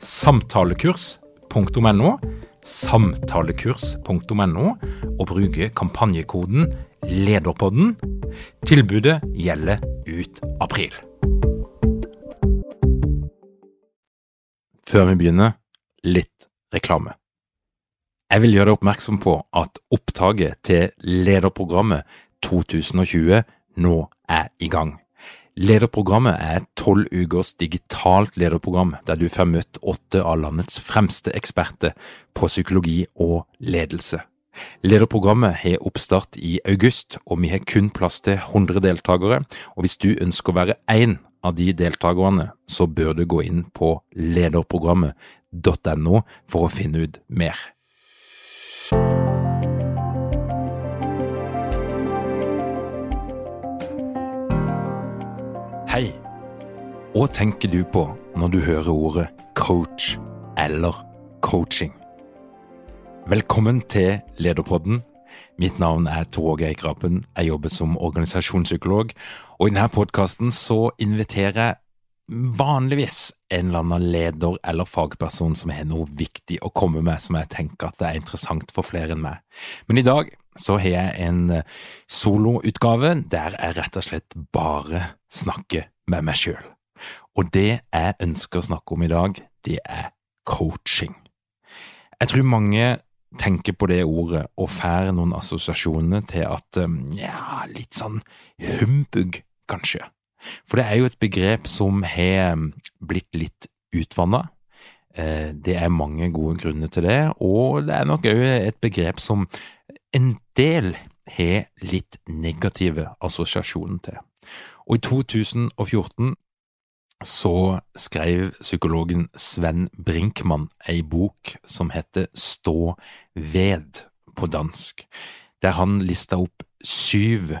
samtalekurs.no, samtalekurs.no, og bruke kampanjekoden LEDERPODDEN. Tilbudet gjelder ut april. Før vi begynner, litt reklame. Jeg vil gjøre deg oppmerksom på at opptaket til lederprogrammet 2020 nå er i gang. Lederprogrammet er et tolv ukers digitalt lederprogram der du får møtt åtte av landets fremste eksperter på psykologi og ledelse. Lederprogrammet har oppstart i august, og vi har kun plass til 100 deltakere. og Hvis du ønsker å være én av de deltakerne, så bør du gå inn på lederprogrammet.no for å finne ut mer. Hva tenker du på når du hører ordet coach eller coaching? Velkommen til Lederpodden. Mitt navn er Tor Åge Eikrapen. Jeg jobber som organisasjonspsykolog, og i denne podkasten så inviterer jeg vanligvis en eller annen leder eller fagperson som har noe viktig å komme med som jeg tenker at det er interessant for flere enn meg. Men i dag så har jeg en eh, soloutgave der jeg rett og slett bare snakker med meg sjøl. Og det jeg ønsker å snakke om i dag, det er coaching. Jeg tror mange tenker på det ordet og får noen assosiasjoner til at eh, ja, litt sånn humbug, kanskje. For det er jo et begrep som har eh, blitt litt utvanna. Det er mange gode grunner til det, og det er nok òg et begrep som en del har litt negative assosiasjoner til. Og i 2014 så skrev psykologen Sven Brinkmann ei bok som heter Stå ved på dansk, der han lista opp syv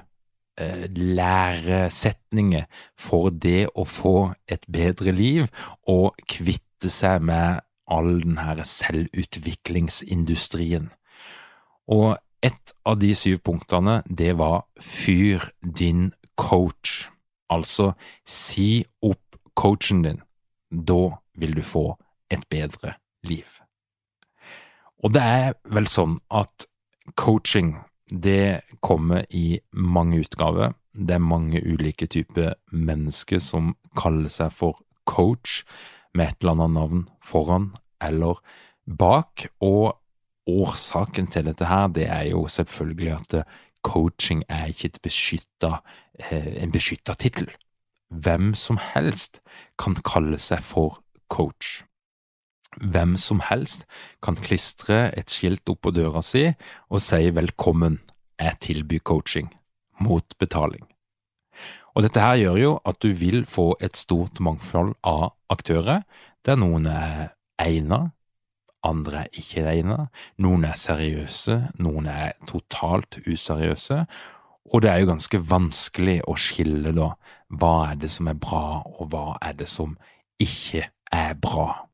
eh, læresetninger for det å få et bedre liv og kvitte seg med all den her selvutviklingsindustrien. Og et av de syv punktene, det var fyr din coach. Altså, si opp coachen din. Da vil du få et bedre liv. Og det er vel sånn at coaching, det kommer i mange utgaver. Det er mange ulike typer mennesker som kaller seg for coach, med et eller annet navn foran eller bak, og årsaken til dette her, det er jo selvfølgelig at coaching er ikke beskyttet, eh, en beskytta tittel. Hvem som helst kan kalle seg for coach. Hvem som helst kan klistre et skilt opp på døra si og si velkommen, jeg tilbyr coaching, mot betaling. Og dette her gjør jo at du vil få et stort mangfold av aktører, der noen er egnet, andre er ikke egnet, Noen er seriøse, noen er totalt useriøse. Og det er jo ganske vanskelig å skille da hva er det som er bra, og hva er det som ikke er bra.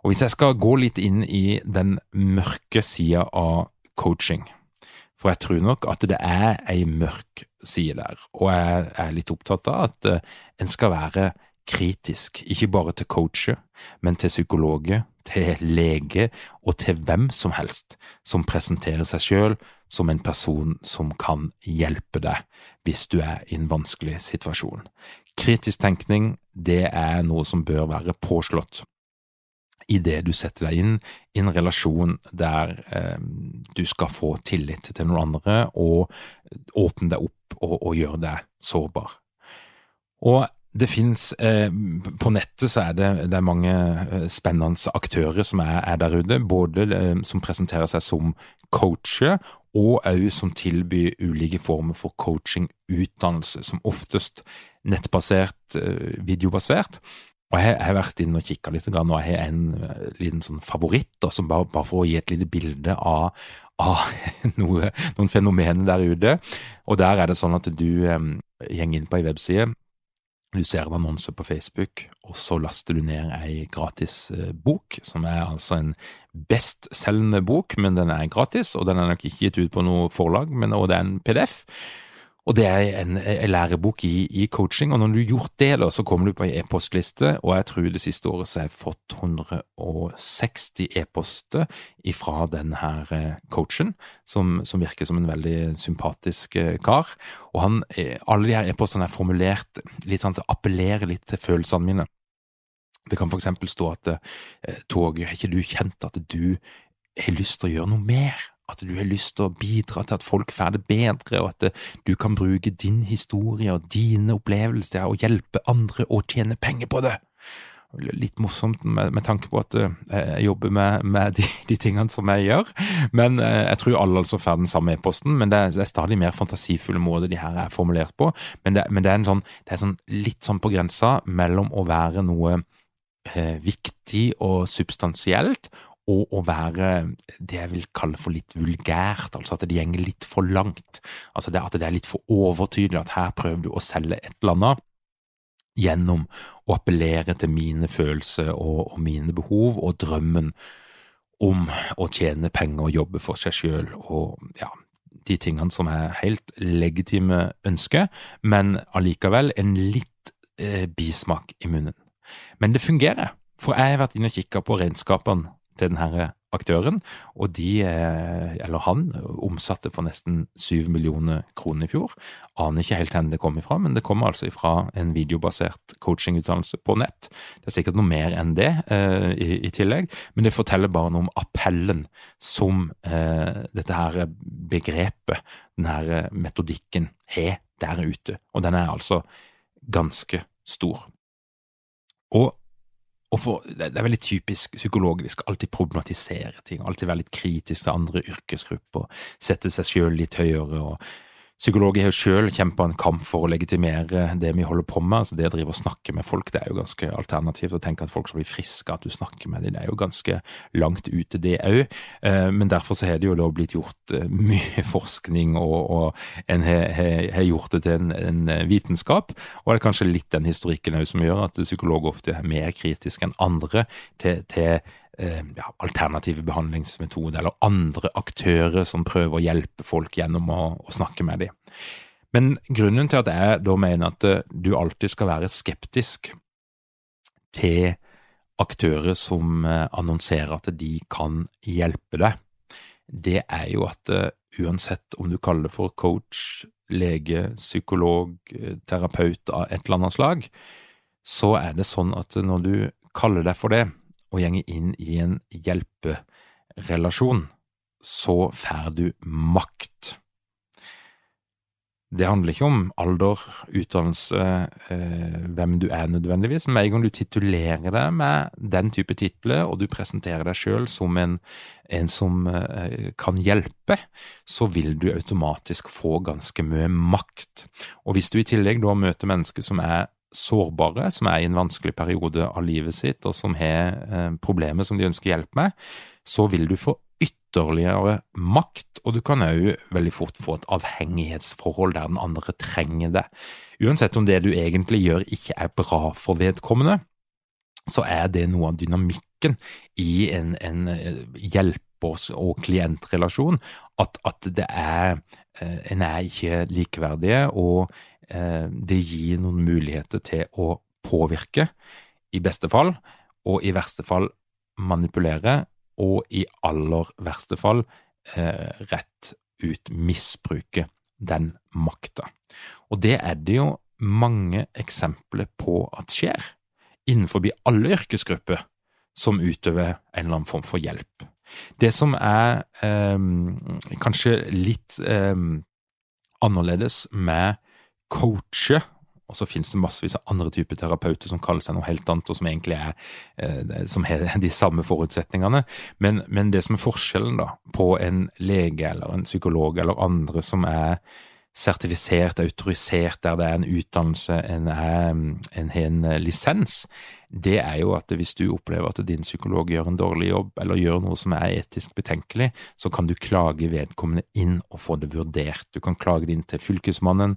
Og hvis jeg skal gå litt inn i den mørke sida av coaching, for jeg tror nok at det er ei mørk side der, og jeg er litt opptatt av at eh, en skal være kritisk, ikke bare til coacher, men til psykologer, til lege og til hvem som helst som presenterer seg selv som en person som kan hjelpe deg hvis du er i en vanskelig situasjon. Kritisk tenkning, det er noe som bør være påslått idet du setter deg inn i en relasjon der eh, du skal få tillit til noen andre og åpne deg opp og, og gjøre deg sårbar. Og det finnes eh, På nettet så er det, det er mange eh, spennende aktører som er, er der ute, både eh, som presenterer seg som coacher, og òg som tilbyr ulike former for coaching-utdannelse, som oftest nettbasert, eh, videobasert. Og Jeg har vært inne og kikka litt, og jeg har en eh, liten sånn favoritt, som bare, bare, for å gi et lite bilde av, av noe, noen fenomener der ute. Og Der er det sånn at du um, går inn på ei webside, du ser en annonse på Facebook, og så laster du ned ei gratis uh, bok, som er altså en bestselgende bok, men den er gratis, og den er nok ikke gitt ut på noe forlag, men og det er en PDF. Og det er en, en lærebok i, i, coaching, og når du har gjort det, da, så kommer du på ei e-postliste, og jeg tror det siste året så har jeg fått 160 e-poster fra denne eh, coachen, som, som, virker som en veldig sympatisk eh, kar. Og han, eh, alle de her e-postene er formulert litt sånn at det appellerer litt til følelsene mine. Det kan for eksempel stå at Tog, har ikke du kjent at du har lyst til å gjøre noe mer? At du har lyst til å bidra til at folk får det bedre, og at du kan bruke din historie og dine opplevelser og hjelpe andre å tjene penger på det. Litt morsomt med, med tanke på at eh, jeg jobber med, med de, de, tingene som jeg gjør, men eh, jeg tror alle altså får den samme e-posten. Men det er, det er, stadig mer fantasifulle måter de her er formulert på. Men det, men det er, sånn, det er sånn, litt sånn på grensa mellom å være noe eh, viktig og substansielt, og å være det jeg vil kalle for litt vulgært, altså at det gjenger litt for langt. Altså det, at det er litt for overtydelig at her prøver du å selge et eller annet gjennom å appellere til mine følelser og, og mine behov og drømmen om å tjene penger og jobbe for seg sjøl og ja, de tingene som er helt legitime ønsker, men allikevel en litt eh, bismak i munnen. Men det fungerer, for jeg har vært inne og kikka på regnskapene til denne aktøren, og de, eh, eller han, omsatte for nesten syv millioner kroner i fjor. Aner ikke helt hvor det kom ifra, men det kommer altså ifra en videobasert coachingutdannelse på nett. Det er sikkert noe mer enn det eh, i, i, tillegg, men det forteller bare noe om appellen som eh, dette her begrepet, denne metodikken, har der ute. Og den er altså ganske stor. Og for, det er veldig typisk psykologisk alltid problematisere ting, alltid være litt kritisk til andre yrkesgrupper, sette seg sjøl litt høyere og Psykologer har jo selv kjempa en kamp for å legitimere det vi holder på med. altså Det å drive og snakke med folk, det er jo ganske alternativt. Å tenke at folk skal bli friske, at du snakker med dem, det er jo ganske langt ute, det òg. Eh, men derfor så har det jo da blitt gjort eh, mye forskning, og, og en har gjort det til en, en, vitenskap. Og det er kanskje litt den historikken òg som gjør at psykologer ofte er mer kritiske enn andre til, til Eh, ja, alternative behandlingsmetoder, eller andre aktører som prøver å hjelpe folk gjennom å, å snakke med dem. Men grunnen til at jeg da mener at eh, du alltid skal være skeptisk til aktører som eh, annonserer at de kan hjelpe deg, det er jo at uansett om du kaller det for coach, lege, psykolog, terapeut av et eller annet slag, så er det sånn at når du kaller deg for det, og gjenge inn i en hjelperelasjon, så får du makt. Det handler ikke om alder, utdannelse, eh, hvem du er nødvendigvis, men med en gang du titulerer deg med den type titler, og du presenterer deg sjøl som en, en som eh, kan hjelpe, så vil du automatisk få ganske mye makt. Og hvis du i tillegg da møter mennesker som er sårbare, som er i en vanskelig periode av livet sitt, og som har eh, problemer som de ønsker hjelp med, så vil du få ytterligere makt, og du kan òg veldig fort få et avhengighetsforhold der den andre trenger det. Uansett om det du egentlig gjør ikke er bra for vedkommende, så er det noe av dynamikken i en, en eh, hjelpers- og klientrelasjon, at, at det er eh, En er ikke likeverdige, og det gir noen muligheter til å påvirke, i beste fall, og i verste fall manipulere, og i aller verste fall eh, rett ut misbruke den makta. Og det er det jo mange eksempler på at skjer. Innenfor alle yrkesgrupper som utøver en eller annen form for hjelp. Det som er eh, kanskje litt eh, annerledes med coache, og så finnes det massevis av andre typer terapeuter som kaller seg noe helt annet, og som egentlig er eh, som har de samme forutsetningene. Men, men, det som er forskjellen da, på en lege eller en psykolog eller andre som er sertifisert, autorisert, der det er en utdannelse, en, en en, en eh, lisens, det er jo at hvis du opplever at din psykolog gjør en dårlig jobb, eller gjør noe som er etisk betenkelig, så kan du klage vedkommende inn og få det vurdert. Du kan klage det inn til Fylkesmannen,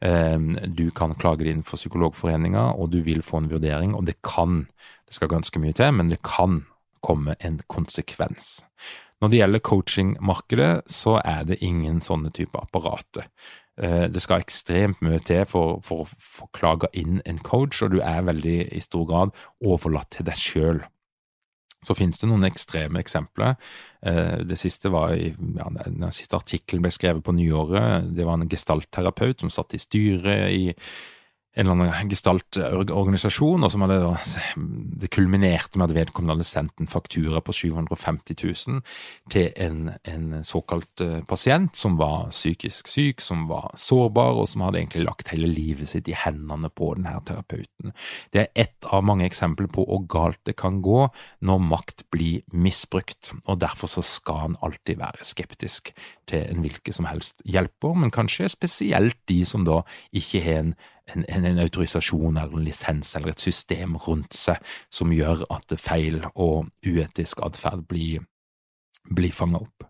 du kan klage det inn for Psykologforeninga, og du vil få en vurdering, og det kan, det skal ganske mye til, men det kan komme en konsekvens. Når det gjelder coachingmarkedet, så er det ingen sånne type apparater. Eh, det skal ekstremt mye til for, for å få klaga inn en coach, og du er veldig i stor grad overlatt til deg sjøl. Så finnes det noen ekstreme eksempler. Eh, det siste var i, ja, Den siste artikkelen ble skrevet på nyåret. Det var en gestaltterapeut som satt i styret i en eller annen gestaltorganisasjon, og som hadde det kulminerte med at vedkommende hadde sendt en faktura på 750 000 til en, en såkalt uh, pasient som var psykisk syk, som var sårbar, og som hadde egentlig lagt hele livet sitt i hendene på denne terapeuten. Det er ett av mange eksempler på hvor galt det kan gå når makt blir misbrukt, og derfor så skal en alltid være skeptisk til en hvilken som helst hjelper, men kanskje spesielt de som da ikke har en en, en, autorisasjon eller en lisens eller et system rundt seg som gjør at feil og uetisk atferd blir, blir fanga opp.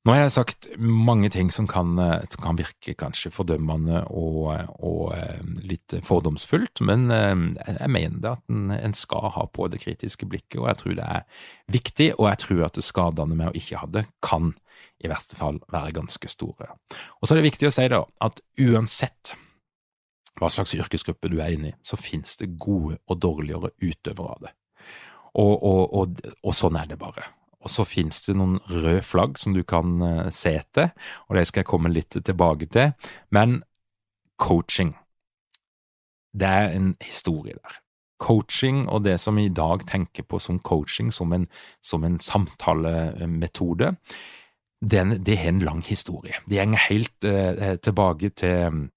Nå har jeg sagt mange ting som kan, som kan virke kanskje fordømmende og, og, eh, litt fordomsfullt, men eh, jeg mener det at en, en, skal ha på det kritiske blikket, og jeg tror det er viktig, og jeg tror at skadene med å ikke ha det kan i verste fall være ganske store. Og så er det viktig å si da at uansett hva slags yrkesgruppe du er inne i, så finnes det gode og dårligere utøvere av det. Og, og, og, og sånn er det bare. Og så finnes det noen røde flagg som du kan uh, se etter, og det skal jeg komme litt tilbake til. Men coaching, det er en historie der. Coaching og det som vi i dag tenker på som coaching, som en, som en samtalemetode, det, det har en lang historie. Det går helt eh, tilbake til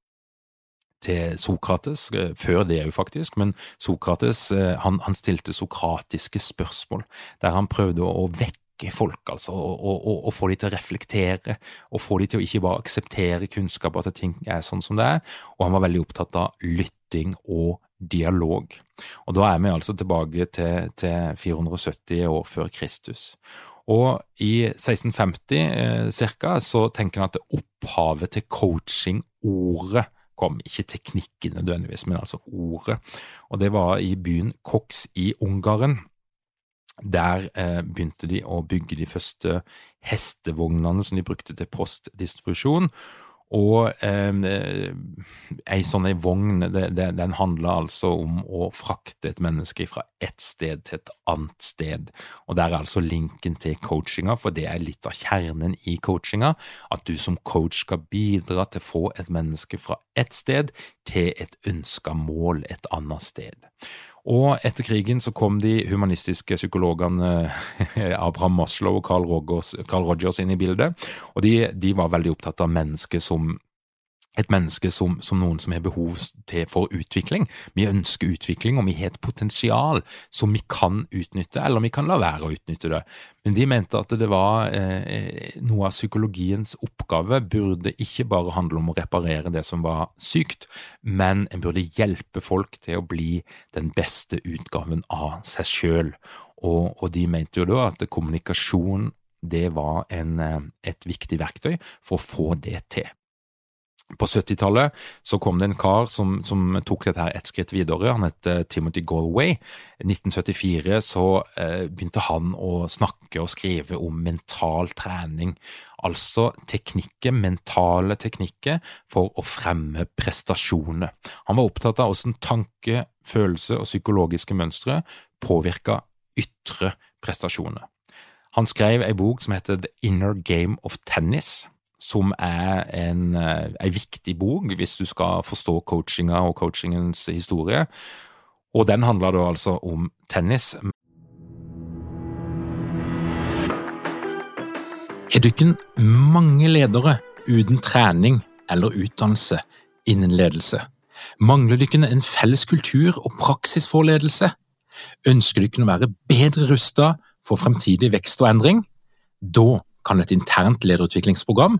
til Sokrates, eh, før det jo faktisk, men Sokrates eh, han, han, stilte sokratiske spørsmål, der han prøvde å, vekke folk, altså, og, og, og, få de til å reflektere, og få de til å ikke bare akseptere kunnskap, at ting er sånn som det er, og han var veldig opptatt av lytting og dialog. Og da er vi altså tilbake til, til 470 år før Kristus. Og i 1650 eh, cirka, så tenker han at opphavet til coaching-ordet kom. Ikke teknikken nødvendigvis, men altså ordet. Og det var i byen Koks i Ungarn. Der eh, begynte de å bygge de første hestevognene som de brukte til postdistribusjon. Og eh, ei sånn ei vogn, det, det, den handler altså om å frakte et menneske fra ett sted til et annet sted. Og der er altså linken til coachinga, for det er litt av kjernen i coachinga. At du som coach skal bidra til å få et menneske fra ett sted til et ønska mål et annet sted. Og etter krigen så kom de humanistiske psykologene eh, Abraham Maslow og Carl Rogers, Carl Rogers inn i bildet, og de, de var veldig opptatt av mennesket som et menneske som, som, noen som har behov til for utvikling. Vi ønsker utvikling, og vi har et potensial som vi kan utnytte, eller vi kan la være å utnytte det. Men de mente at det var eh, noe av psykologiens oppgave burde ikke bare handle om å reparere det som var sykt, men en burde hjelpe folk til å bli den beste utgaven av seg sjøl. Og, og, de mente jo da at kommunikasjon det var en, eh, et viktig verktøy for å få det til. På 70-tallet så kom det en kar som, som tok dette her ett skritt videre. Han het uh, Timothy Galway. I 1974 så eh, begynte han å snakke og skrive om mental trening. Altså teknikker, mentale teknikker for å fremme prestasjoner. Han var opptatt av hvordan tanke, følelse og psykologiske mønstre påvirka ytre prestasjoner. Han skrev ei bok som heter The Inner Game of Tennis som er en, eh, en viktig bok hvis du skal forstå coachinga og coachingens historie. Og den handler da altså om tennis. Er du ikke mange ledere uten trening eller utdannelse innen ledelse? Mangler du ikke en felles kultur og praksis for ledelse? Ønsker du ikke å være bedre rustet for fremtidig vekst og endring? Da kan et internt lederutviklingsprogram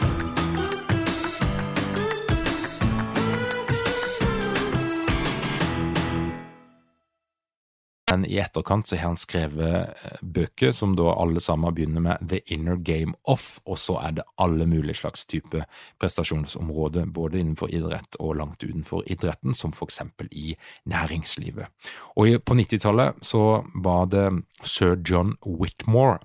Men i etterkant så har han skrevet eh, bøker som da alle sammen begynner med The Inner Game Off, og så er det alle mulige slags type prestasjonsområder, både innenfor idrett og langt utenfor idretten, som for eksempel i næringslivet. Og på 90-tallet så var det sir John Whitmore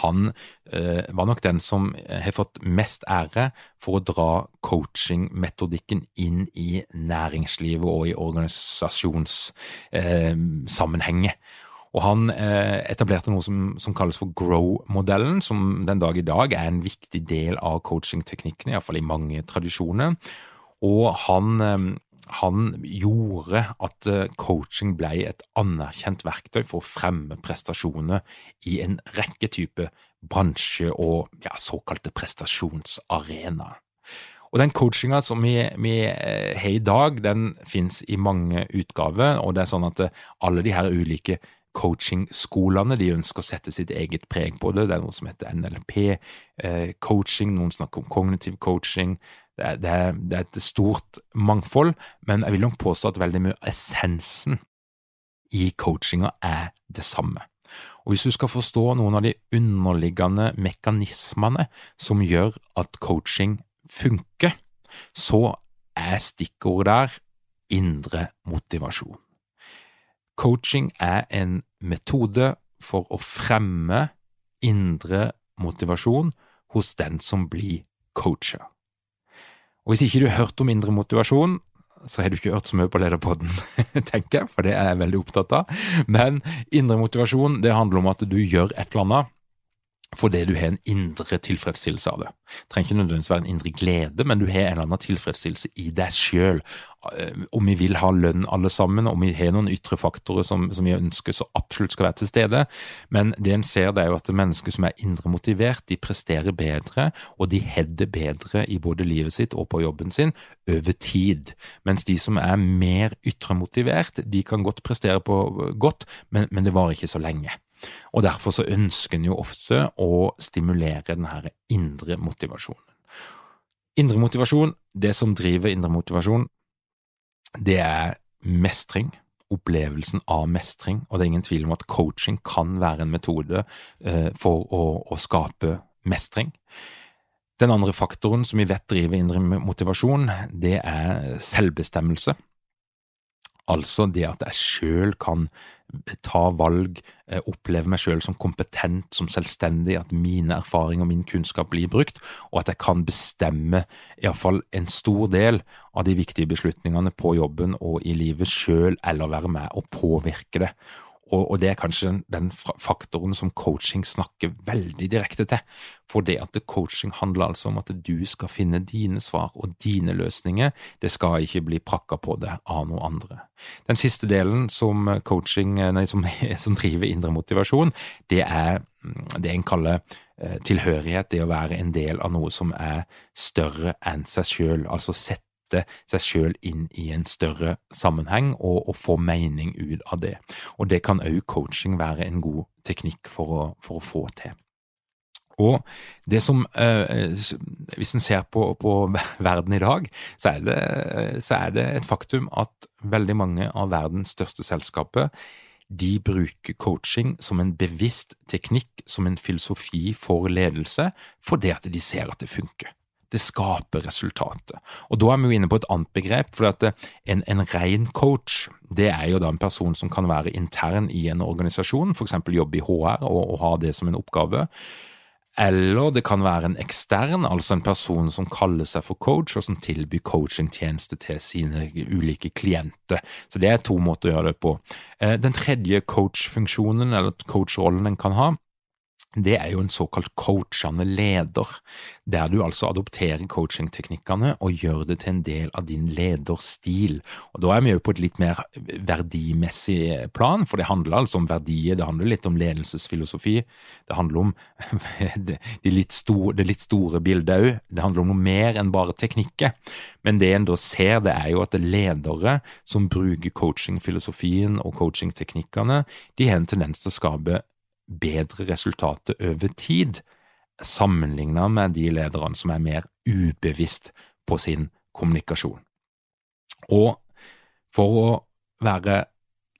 han eh, var nok den som har fått mest ære for å dra coachingmetodikken inn i næringslivet og i organisasjonssammenhenger. Eh, og han eh, etablerte noe som, som kalles for Grow-modellen, som den dag i dag er en viktig del av coachingteknikkene, iallfall i mange tradisjoner. Og han eh, han gjorde at eh, coaching ble et anerkjent verktøy for å fremme prestasjoner i en rekke typer bransje- og ja, såkalte prestasjonsarenaer. Og Den coachinga som vi, vi, eh, har i dag, den finnes i mange utgaver. og det er sånn at eh, alle de her ulike coachingskolene de ønsker å sette sitt eget preg på det. Det er noe som heter NLP-coaching, noen snakker om kognitiv coaching, det er, det, er, et stort mangfold, men jeg vil nok påstå at veldig mye essensen i coachinga er det samme. Og Hvis du skal forstå noen av de underliggende mekanismene som gjør at coaching funker, så er stikkordet der indre motivasjon. Coaching er en metode for å fremme indre motivasjon hos den som blir coacher. Og hvis ikke du har hørt om indre motivasjon, så har du ikke hørt så mye på Lederpodden, tenker jeg, for det er jeg veldig opptatt av. Men indre motivasjon, det handler om at du gjør et eller annet fordi du har en indre tilfredsstillelse av det. Det trenger ikke nødvendigvis være en indre glede, men du har en eller annen tilfredsstillelse i deg sjøl. Eh, om vi vil ha lønn alle sammen, om vi har noen ytre faktorer som, som vi ønsker så absolutt skal være til stede, men det en ser det er jo at mennesker som er indre motivert, de presterer bedre, og de har bedre i både livet sitt og på jobben sin over tid. Mens de som er mer ytre motivert, de kan godt prestere på godt, men, men det varer ikke så lenge. Og Derfor så ønsker en jo ofte å stimulere denne indre motivasjonen. Indre motivasjon, det som driver indre motivasjon, det er mestring, opplevelsen av mestring, og det er ingen tvil om at coaching kan være en metode eh, for å, å skape mestring. Den andre faktoren som vi vet driver indre motivasjon, det er selvbestemmelse. Altså det at jeg sjøl kan ta valg, eh, oppleve meg selv som kompetent, som selvstendig, at mine erfaringer og min kunnskap blir brukt, og at jeg kan bestemme iallfall en stor del av de viktige beslutningene på jobben og i livet selv, eller være med og påvirke det. Og, og, det er kanskje den, den, faktoren som coaching snakker veldig direkte til. For det at coaching handler altså om at du skal finne dine svar og dine løsninger. Det skal ikke bli prakka på deg av noe andre. Den siste delen som coaching, nei, som, som driver indre motivasjon, det er det en kaller eh, tilhørighet, det å være en del av noe som er større enn seg sjøl. Altså sette sette seg sjøl inn i en større sammenheng og, og, få mening ut av det. Og det kan òg coaching være en god teknikk for å, for å få til. Og det som, eh, Hvis en ser på, på, verden i dag, så er, det, så er det et faktum at veldig mange av verdens største selskaper de bruker coaching som en bevisst teknikk, som en filosofi for ledelse, fordi at de ser at det funker det skaper resultatet. Og Da er vi jo inne på et annet begrep. for at En, en ren coach det er jo da en person som kan være intern i en organisasjon, f.eks. jobbe i HR og, og ha det som en oppgave. Eller det kan være en ekstern, altså en person som kaller seg for coach, og som tilbyr coachingtjeneste til sine ulike klienter. Så det er to måter å gjøre det på. Eh, den tredje coachfunksjonen, eller coachrollen en kan ha, det er jo en såkalt coachende leder, der du altså adopterer coachingteknikkene og gjør det til en del av din lederstil. Og Da er vi jo på et litt mer verdimessig plan, for det handler altså om verdier, det handler litt om ledelsesfilosofi, det handler om det, litt, store, det litt store bildet òg, det handler om noe mer enn bare teknikker. Men det en da ser, det er jo at det er ledere som bruker coachingfilosofien og coachingteknikkene, de har en tendens til å skape bedre resultater over tid, sammenlignet med de lederne som er mer ubevisst på sin kommunikasjon. Og for å være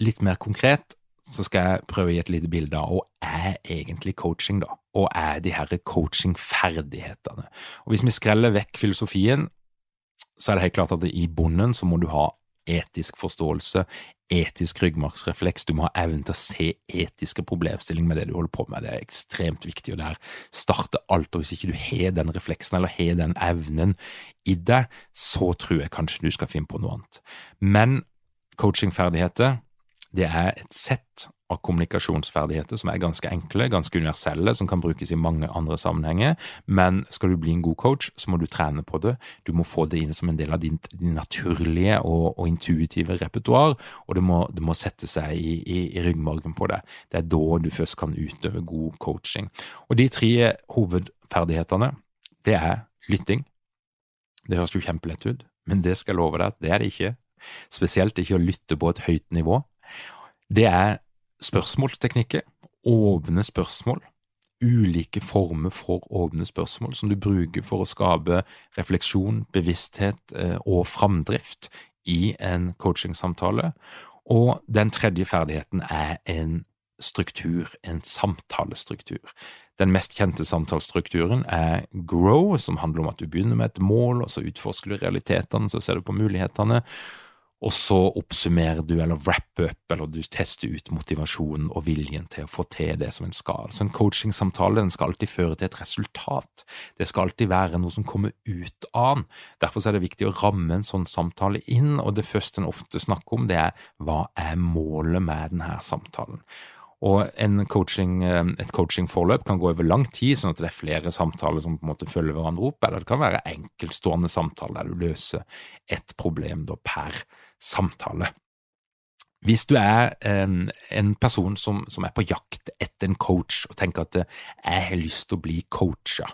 litt mer konkret, så skal jeg prøve å gi et lite bilde av hva er egentlig coaching, da? Og er de her coachingferdighetene? Og Hvis vi skreller vekk filosofien, så er det helt klart at i bunnen så må du ha etisk forståelse, etisk ryggmargsrefleks. Du må ha evnen til å se etiske problemstillinger med det du holder på med. Det er ekstremt viktig, og der starter alt. og Hvis ikke du har den refleksen eller har den evnen i deg, så tror jeg kanskje du skal finne på noe annet. Men coachingferdigheter, det er et sett av kommunikasjonsferdigheter som er ganske enkle, ganske universelle, som kan brukes i mange andre sammenhenger. Men skal du bli en god coach, så må du trene på det. Du må få det inn som en del av din, din naturlige og, og, intuitive repertoar, og det må, det må sette seg i, i, i, ryggmargen på deg. Det er da du først kan utøve god coaching. Og de tre hovedferdighetene, det er lytting. Det høres jo kjempelett ut, men det skal jeg love deg at det er det ikke. Spesielt ikke å lytte på et høyt nivå. Det er spørsmålsteknikker, åpne spørsmål, ulike former for åpne spørsmål som du bruker for å skape refleksjon, bevissthet eh, og framdrift i en coachingsamtale. Og den tredje ferdigheten er en struktur, en samtalestruktur. Den mest kjente samtalestrukturen er grow, som handler om at du begynner med et mål, og så utforsker du realitetene, så ser du på mulighetene, og så oppsummerer du eller wrapper up, eller du tester ut motivasjonen og viljen til å få til det som en skal. Så en coachingsamtale den skal alltid føre til et resultat. Det skal alltid være noe som kommer ut av den. Derfor er det viktig å ramme en sånn samtale inn, og det første en ofte snakker om, det er hva er målet med denne samtalen. Og coaching, eh, et coachingforløp kan gå over lang tid, sånn at det er flere samtaler som på en måte følger hverandre opp, eller det kan være enkeltstående samtaler der du løser ett problem per samtale. Hvis du er en, en person som, som, er på jakt etter en coach og tenker at jeg har lyst til å bli coacha,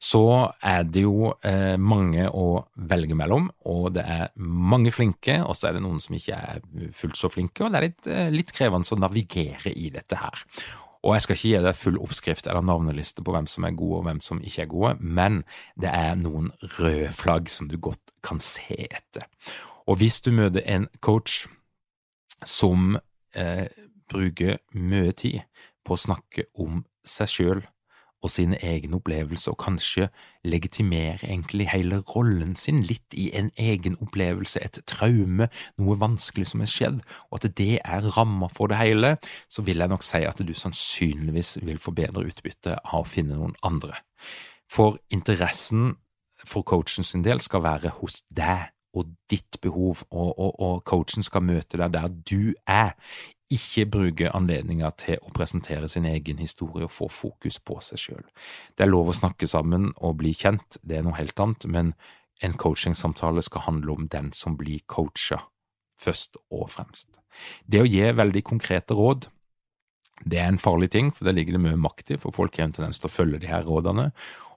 så er det jo eh, mange å velge mellom, og det er mange flinke, og så er det noen som ikke er fullt så flinke, og det er litt, eh, litt krevende å navigere i dette her. Og jeg skal ikke gi deg full oppskrift eller navneliste på hvem som er gode og hvem som ikke er gode, men det er noen røde flagg som du godt kan se etter. Og hvis du møter en coach som eh, bruker mye tid på å snakke om seg sjøl og sine egne opplevelser, og kanskje legitimere egentlig hele rollen sin litt i en egen opplevelse, et traume, noe vanskelig som er skjedd, og at det er ramma for det hele, så vil jeg nok si at du sannsynligvis vil få bedre utbytte av å finne noen andre. For interessen for coachen sin del skal være hos deg og ditt behov, og, og, og, coachen skal møte deg der du er. Ikke bruke anledninger til å presentere sin egen historie og få fokus på seg sjøl. Det er lov å snakke sammen og bli kjent, det er noe helt annet, men en coachingsamtale skal handle om den som blir coacha, først og fremst. Det å gi veldig konkrete råd, det er en farlig ting, for det ligger det mye makt i, for folk har en tendens til å følge de her rådene,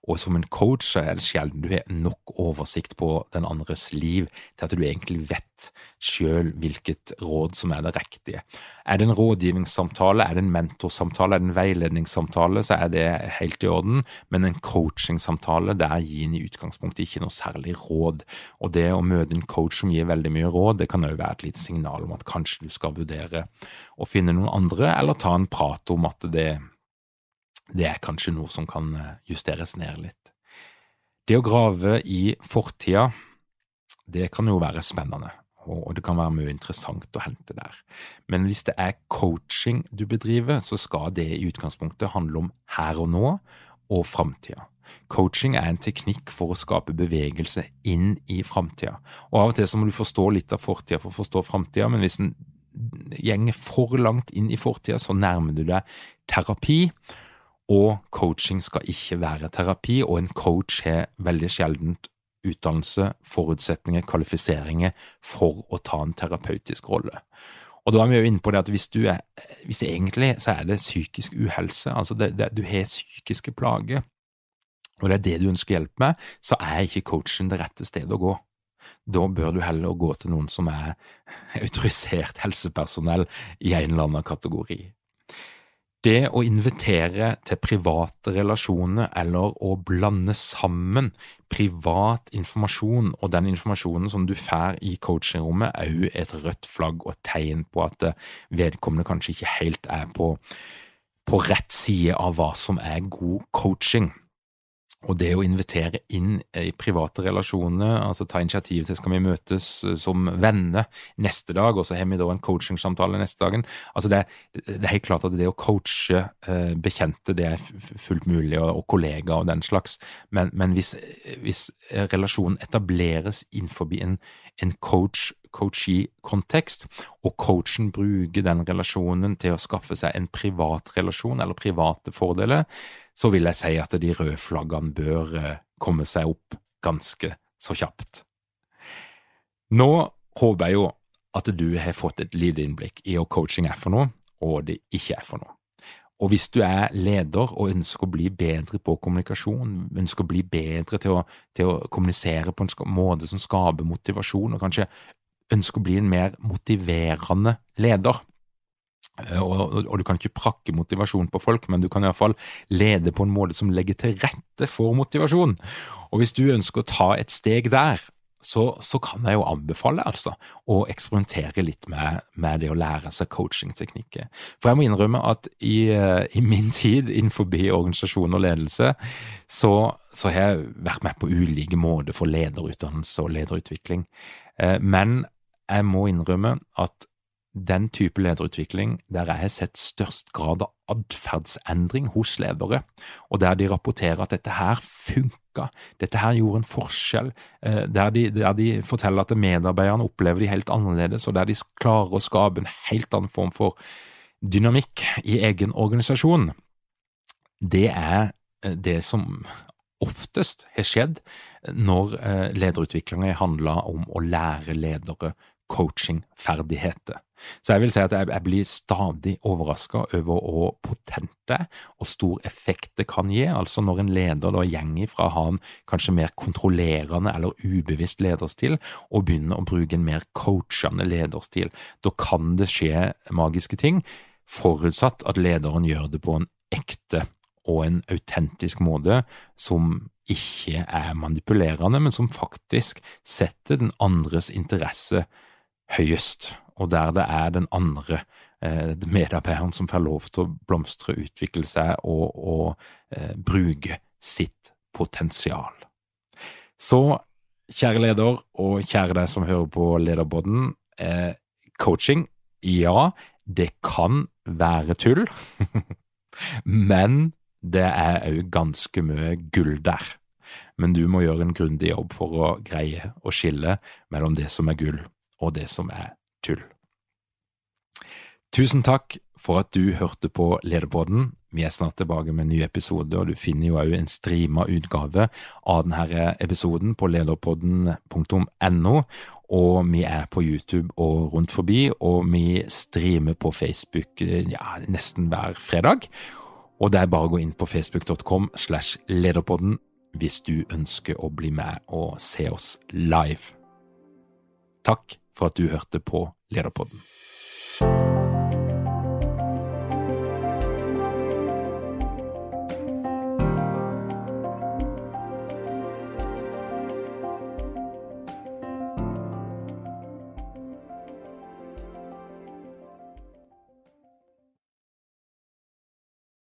og som en coach så er det sjelden du har nok oversikt på den andres liv til at du egentlig vet sjøl hvilket råd som er det riktige. Er det en rådgivningssamtale, er det en mentorsamtale, er det en veiledningssamtale, så er det helt i orden, men en coachingsamtale, der gir en i utgangspunktet ikke noe særlig råd. Og det å møte en coach som gir veldig mye råd, det kan òg være et lite signal om at kanskje du skal vurdere å finne noen andre, eller ta en prat om at det det er kanskje noe som kan eh, justeres ned litt. Det å grave i fortida, det kan jo være spennende, og det kan være mye interessant å hente der. Men hvis det er coaching du bedriver, så skal det i utgangspunktet handle om her og nå, og framtida. Coaching er en teknikk for å skape bevegelse inn i framtida. Og av og til så må du forstå litt av fortida for å forstå framtida, men hvis en gjenger for langt inn i fortida, så nærmer du deg terapi. Og coaching skal ikke være terapi, og en coach har veldig sjeldent utdannelse, forutsetninger, kvalifiseringer for å ta en terapeutisk rolle. Og da er vi jo inne på det at hvis du er Hvis egentlig så er det psykisk uhelse, altså det, det, du har psykiske plager, og det er det du ønsker hjelp med, så er ikke coachen det rette stedet å gå. Da bør du heller gå til noen som er autorisert helsepersonell i en eller annen kategori. Det å invitere til private relasjoner eller å blande sammen privat informasjon og den informasjonen som du får i coachingrommet, er jo et rødt flagg og tegn på at vedkommende kanskje ikke helt er på, på rett side av hva som er god coaching. Og det å invitere inn i private relasjoner, altså ta initiativ til skal vi møtes eh, som venner neste dag, og så har vi da en coachingsamtale neste dagen. Altså det, det, er helt klart at det å coache eh, bekjente, det er fullt mulig, og kollegaer og den slags, men, men hvis, hvis, relasjonen etableres innenfor en, en coach coachee-kontekst, og coachen bruker den relasjonen til å skaffe seg en privat relasjon eller private fordeler, så vil jeg si at de røde flaggene bør eh, komme seg opp ganske så kjapt. Nå håper jeg jo at du har fått et lite innblikk i hva coaching er for noe, og det ikke er for noe. Og hvis du er leder og ønsker å bli bedre på kommunikasjon, ønsker å bli bedre til å, til å kommunisere på en måte som skaper motivasjon, og kanskje ønsker å bli en mer motiverende leder, og, og, du kan ikke prakke motivasjon på folk, men du kan iallfall lede på en måte som legger til rette for motivasjon. Og hvis du ønsker å ta et steg der, så, så kan jeg jo anbefale altså å eksperimentere litt med, med det å lære seg coachingteknikker. For jeg må innrømme at i, eh, i min tid innenfor organisasjon og ledelse, så, så, har jeg vært med på ulike måter for lederutdannelse og lederutvikling. Eh, men jeg må innrømme at den type lederutvikling der jeg har sett størst grad av atferdsendring hos ledere, og der de rapporterer at dette her funka, dette her gjorde en forskjell, eh, der de, der de forteller at medarbeiderne opplever de helt annerledes, og der de klarer å skape en helt annen form for dynamikk i egen organisasjon, det er eh, det som oftest har skjedd når eh, lederutviklinga handla om å lære ledere coachingferdigheter. Så jeg vil si at jeg, jeg blir stadig overraska over hvor potente og stor effekt det kan gi. Altså når en leder da går fra å ha en kanskje mer kontrollerende eller ubevisst lederstil, og begynner å bruke en mer coachende lederstil. Da kan det skje magiske ting, forutsatt at lederen gjør det på en ekte og en autentisk måte som ikke er manipulerende, men som faktisk setter den andres interesse høyest, og der det er den andre eh, medarbeideren som får lov til å blomstre, utvikle seg og, og eh, bruke sitt potensial. Så kjære leder, og kjære deg som hører på Lederbåten, eh, coaching, ja, det kan være tull, men det er òg ganske mye gull der. Men du må gjøre en grundig jobb for å greie å skille mellom det som er gull og det som er tull. Tusen takk for at du hørte på Lederpodden. Vi er snart tilbake med en ny episode, og du finner jo òg en streama utgave av denne episoden på lederpodden.no. Og vi er på YouTube og rundt forbi, og vi streamer på Facebook ja, nesten hver fredag. Og det er bare å gå inn på facebook.com slash lederpodden hvis du ønsker å bli med og se oss live. Takk for at du hørte på Lederpodden.